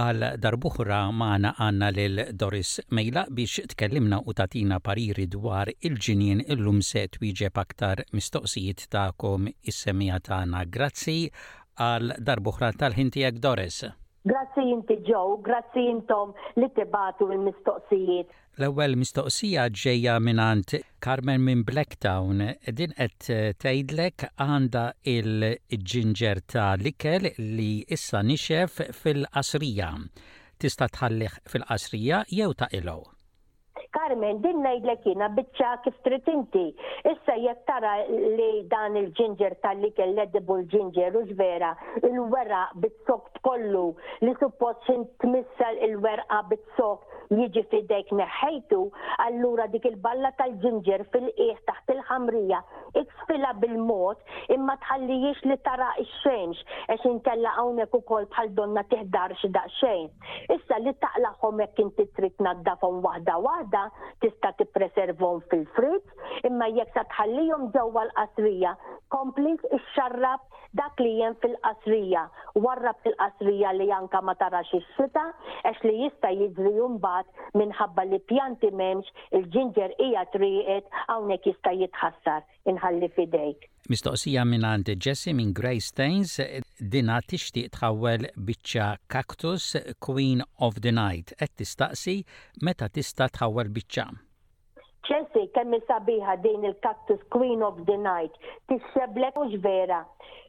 Għal darb'oħra magħna għandna lil Doris Mejlaq biex tkellimna u tagħtina pariri dwar il-ġinien illum se twieġeb aktar mistoqsijiet tagħkom is-semmiegħa tagħna. Grazzi għal darb'oħra tal-ħin tiegħek Doris. Grazzi inti Joe, grazzi intom li tibagħtu l-mistoqsijiet. L-ewwel mistoqsija ġejja mingħand Carmen minn Blacktown. Din qed tgħidlek għandha il-ġinġer ta' l-ikel li issa nixef fil-qasrija. Tista' tħallih fil-qasrija jew taqilgħu? Carmen, din ngħidlek jiena biċċa kif trid inti. Issa jekk tara li dan il-ġinġer ta' l-ikel, l-edible ginger, hux vera, il-weraq bit-sokt kollu li suppost x'int tmissel il-werqa bit sokk jiġi f'idejk neħħejtu, allura dik il-balla tal-ġinġer filqih taħt il-ħamrija iksfilha bil-mod imma tħallihiex li tara x-xemx għax inkella hawnhekk ukoll bħal donnha tiħdarx daqsxejn. Issa li taqlagħhom hekk inti trid tnaddafhom waħda waħda, tista' tippreservhom fil-fridge, imma jekk sa tħallihom ġewwa l-qasrija, kompli xxarrab Dak li jien fil-qasrija, warrab fil-qasrija li anka ma tarax ix-xita, għax li jista' jiġri hu mbagħad minħabba li pjanti m'hemmx, il-ġinġer qiegħed rieqed, hawnhekk jista' jitħassar. Inħalli f'idejk. Mistoqsija mingħand Jessie minn Greystanes, dinha tixtieq tħawwel biċċa cactus Queen of the Night. Qed tistaqsi meta tista' tħawwel biċċa. Chelsea kemm hi sabiħa din il cactus queen of the night tixxebblek mhux vera?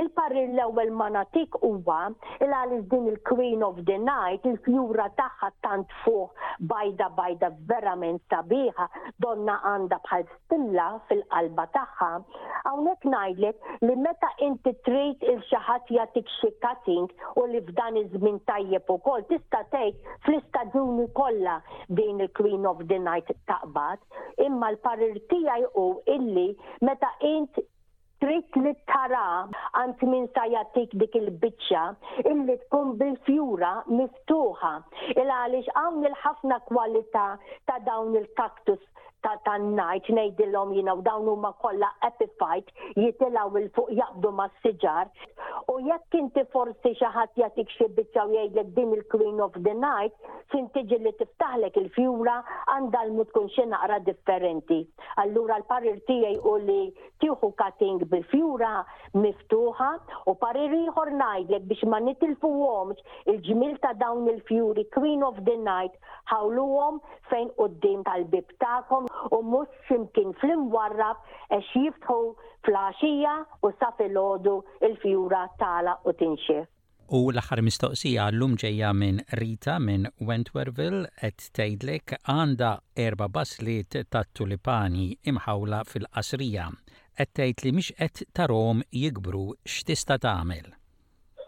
Il parir l ewwel ma nagħtik huwa il għaliex din il queen of the night il fjura tagħha tant fuħ bajda bajda verament sabiħa donnha għandha bħal stilla fil qalba tagħha hawnhekk ngħidlek li meta inti trid il xi ħadd jagħtik xi cutting u li f'dan iż żmien tajjeb ukoll tista' tgħid fl istaġuni kollha din il-Queen of the Night taqbad, imma l-parir tiegħi hu illi meta int trid li tara għand min sa jagħtik dik il-biċċa illi tkun bil-fjura miftuħa. Il għaliex hawn il-ħafna kwalità ta' dawn il-kaktus ta' tan-najt ngħidilhom jiena u dawn huma kollha epifajt jitilgħu il fuq jaqbdu mas-siġar u jekk inti forsi xi ħadd jagħtik xi biċċa u jgħidlek din il-queen of the night fin tiġi li tiftaħlek il-fjura għandha l-mood tkun xi naqra differenti. Allura l-parir tiegħi hu li tieħu cutting bil-fjura miftuħa u parir ieħor ngħidlek biex ma nitilfuhomx il-ġmiel ta' dawn il-fjuri queen of the night Ħawluhom fejn quddiem tal-bieb tagħkom u mhux x'imkien fl-imwarrab għax jiftħu fl-għaxija u sa filgħodu l-fjura tagħlaq u tinxieħ. U l-aħħar mistoqsija għallum ġejja minn Rita minn Wentworthville qed tgħidlek għandha erba' basliet tat-tulipani imħawla fil-qasrija. Qed tgħid li mhix qed tarahom jikbru x'tista' tagħmel?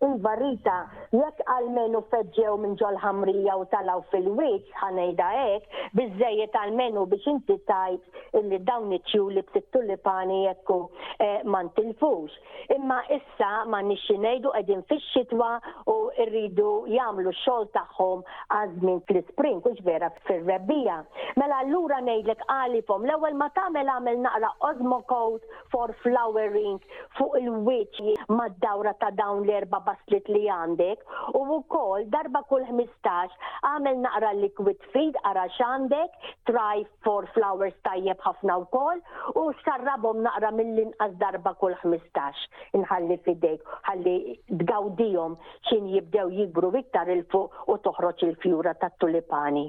Invarrita, jekk almenu feġġew minn ġol-ħamrija u talgħu fil-wiċċ, ħa ngħidha hekk, biżżejjed almenu biex inti tgħid illi dawn it-tjuli b'sitt-tulipani hekk hu ma ntilfux. Imma issa m'għandniex xi ngħidu qegħdin fix-xitwa u rridu jagħmlu x-xogħol tagħhom għaż-żmien fl-ispring, hux vera fir-rebbiegħa. Mela allura ngħidlek għalifhom, l-ewwel ma tagħmel agħmel naqra osmocote for flowering fuq il-wiċċ mad-dawra ta' dawn l-erba' basliet li għandek u wkoll darba kull ħmistax agħmel naqra liquid feed ara x'għandek, try for flowers tajjeb ħafna wkoll u xarrabhom naqra mill-inqas darba kull ħmistax. Inħalli f'idejk, ħalli tgawdihom x'ħin jibdew jikbru iktar 'il fuq u toħroġ il-fjura tat-tulipani.